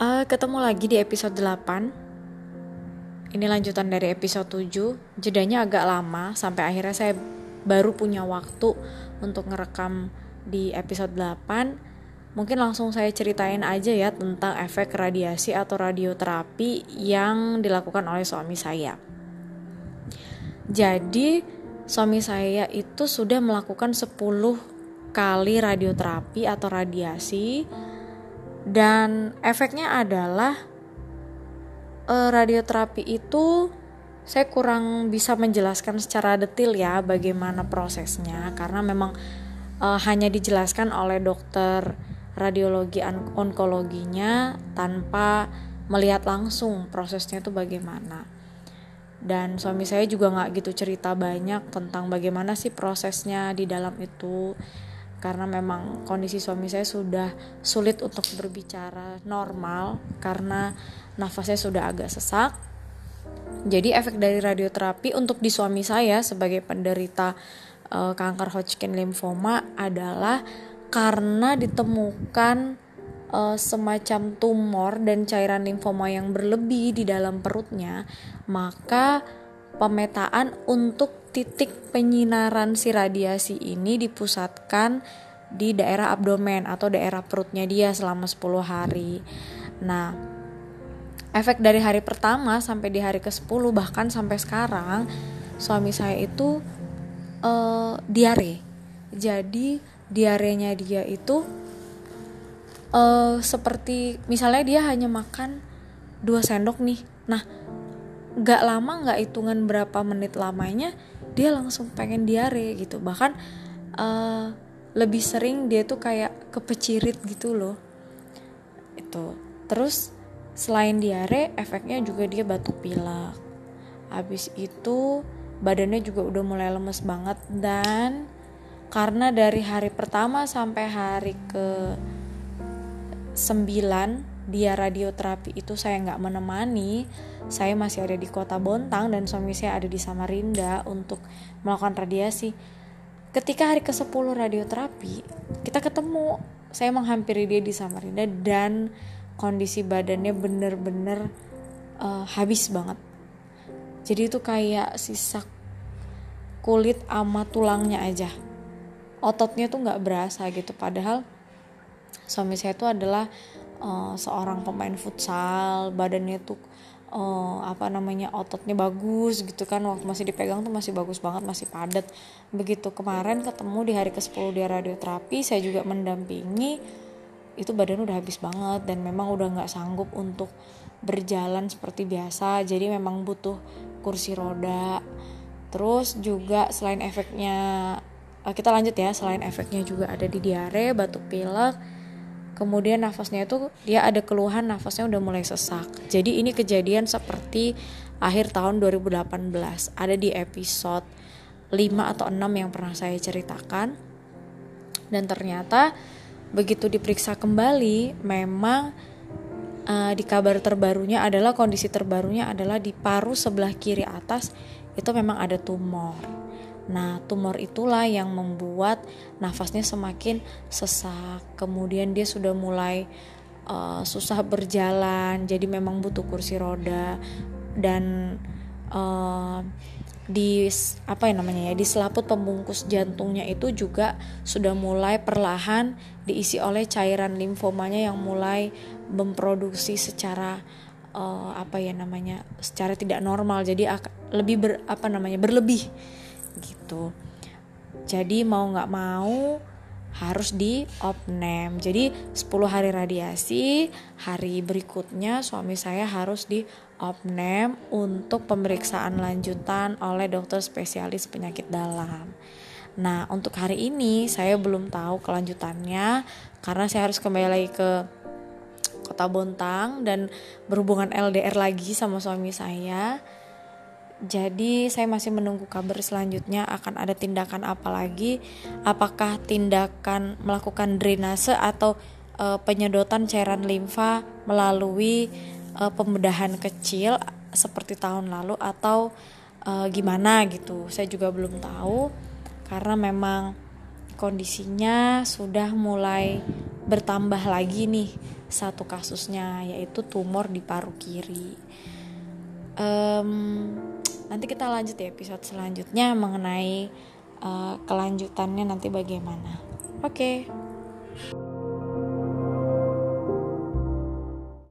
Uh, ketemu lagi di episode 8 Ini lanjutan dari episode 7 Jedanya agak lama Sampai akhirnya saya baru punya waktu Untuk ngerekam di episode 8 Mungkin langsung saya ceritain aja ya Tentang efek radiasi atau radioterapi Yang dilakukan oleh suami saya. Jadi suami saya itu sudah melakukan 10 kali radioterapi atau radiasi dan efeknya adalah uh, radioterapi itu saya kurang bisa menjelaskan secara detail ya bagaimana prosesnya. Karena memang uh, hanya dijelaskan oleh dokter radiologi onkologinya tanpa melihat langsung prosesnya itu bagaimana. Dan suami saya juga nggak gitu cerita banyak tentang bagaimana sih prosesnya di dalam itu karena memang kondisi suami saya sudah sulit untuk berbicara normal karena nafasnya sudah agak sesak. Jadi efek dari radioterapi untuk di suami saya sebagai penderita uh, kanker Hodgkin lymphoma adalah karena ditemukan uh, semacam tumor dan cairan limfoma yang berlebih di dalam perutnya, maka pemetaan untuk titik penyinaran si radiasi ini dipusatkan di daerah abdomen atau daerah perutnya dia selama 10 hari. Nah, efek dari hari pertama sampai di hari ke-10 bahkan sampai sekarang suami saya itu uh, diare. Jadi diarenya dia itu uh, seperti misalnya dia hanya makan 2 sendok nih. Nah, gak lama gak hitungan berapa menit lamanya dia langsung pengen diare gitu. Bahkan uh, lebih sering dia tuh kayak kepecirit gitu loh. Itu. Terus selain diare efeknya juga dia batuk pilek. Habis itu badannya juga udah mulai lemes banget dan karena dari hari pertama sampai hari ke 9 dia radioterapi itu saya nggak menemani. Saya masih ada di kota Bontang dan suami saya ada di Samarinda untuk melakukan radiasi. Ketika hari ke-10 radioterapi kita ketemu. Saya menghampiri dia di Samarinda dan kondisi badannya bener-bener uh, habis banget. Jadi itu kayak sisa kulit ama tulangnya aja. Ototnya tuh nggak berasa gitu. Padahal suami saya itu adalah uh, seorang pemain futsal badannya tuh uh, apa namanya ototnya bagus gitu kan waktu masih dipegang tuh masih bagus banget masih padat. Begitu kemarin ketemu di hari ke-10 dia radioterapi saya juga mendampingi itu badan udah habis banget dan memang udah nggak sanggup untuk berjalan seperti biasa. Jadi memang butuh kursi roda. Terus juga selain efeknya eh, kita lanjut ya selain efeknya juga ada di diare batuk pilek kemudian nafasnya itu dia ada keluhan nafasnya udah mulai sesak. Jadi ini kejadian seperti akhir tahun 2018 ada di episode 5 atau 6 yang pernah saya ceritakan. Dan ternyata begitu diperiksa kembali memang uh, di kabar terbarunya adalah kondisi terbarunya adalah di paru sebelah kiri atas itu memang ada tumor Nah, tumor itulah yang membuat nafasnya semakin sesak. Kemudian dia sudah mulai uh, susah berjalan, jadi memang butuh kursi roda. Dan uh, di apa ya namanya ya di selaput pembungkus jantungnya itu juga sudah mulai perlahan diisi oleh cairan limfomanya yang mulai memproduksi secara uh, apa ya namanya secara tidak normal. Jadi lebih ber, apa namanya berlebih gitu. Jadi mau nggak mau harus di opname. Jadi 10 hari radiasi hari berikutnya suami saya harus di opname untuk pemeriksaan lanjutan oleh dokter spesialis penyakit dalam. Nah, untuk hari ini saya belum tahu kelanjutannya karena saya harus kembali lagi ke Kota Bontang dan berhubungan LDR lagi sama suami saya. Jadi saya masih menunggu kabar selanjutnya akan ada tindakan apa lagi? Apakah tindakan melakukan drainase atau e, penyedotan cairan limfa melalui e, pembedahan kecil seperti tahun lalu atau e, gimana gitu? Saya juga belum tahu karena memang kondisinya sudah mulai bertambah lagi nih satu kasusnya yaitu tumor di paru kiri um, nanti kita lanjut ya episode selanjutnya mengenai uh, kelanjutannya nanti bagaimana oke okay.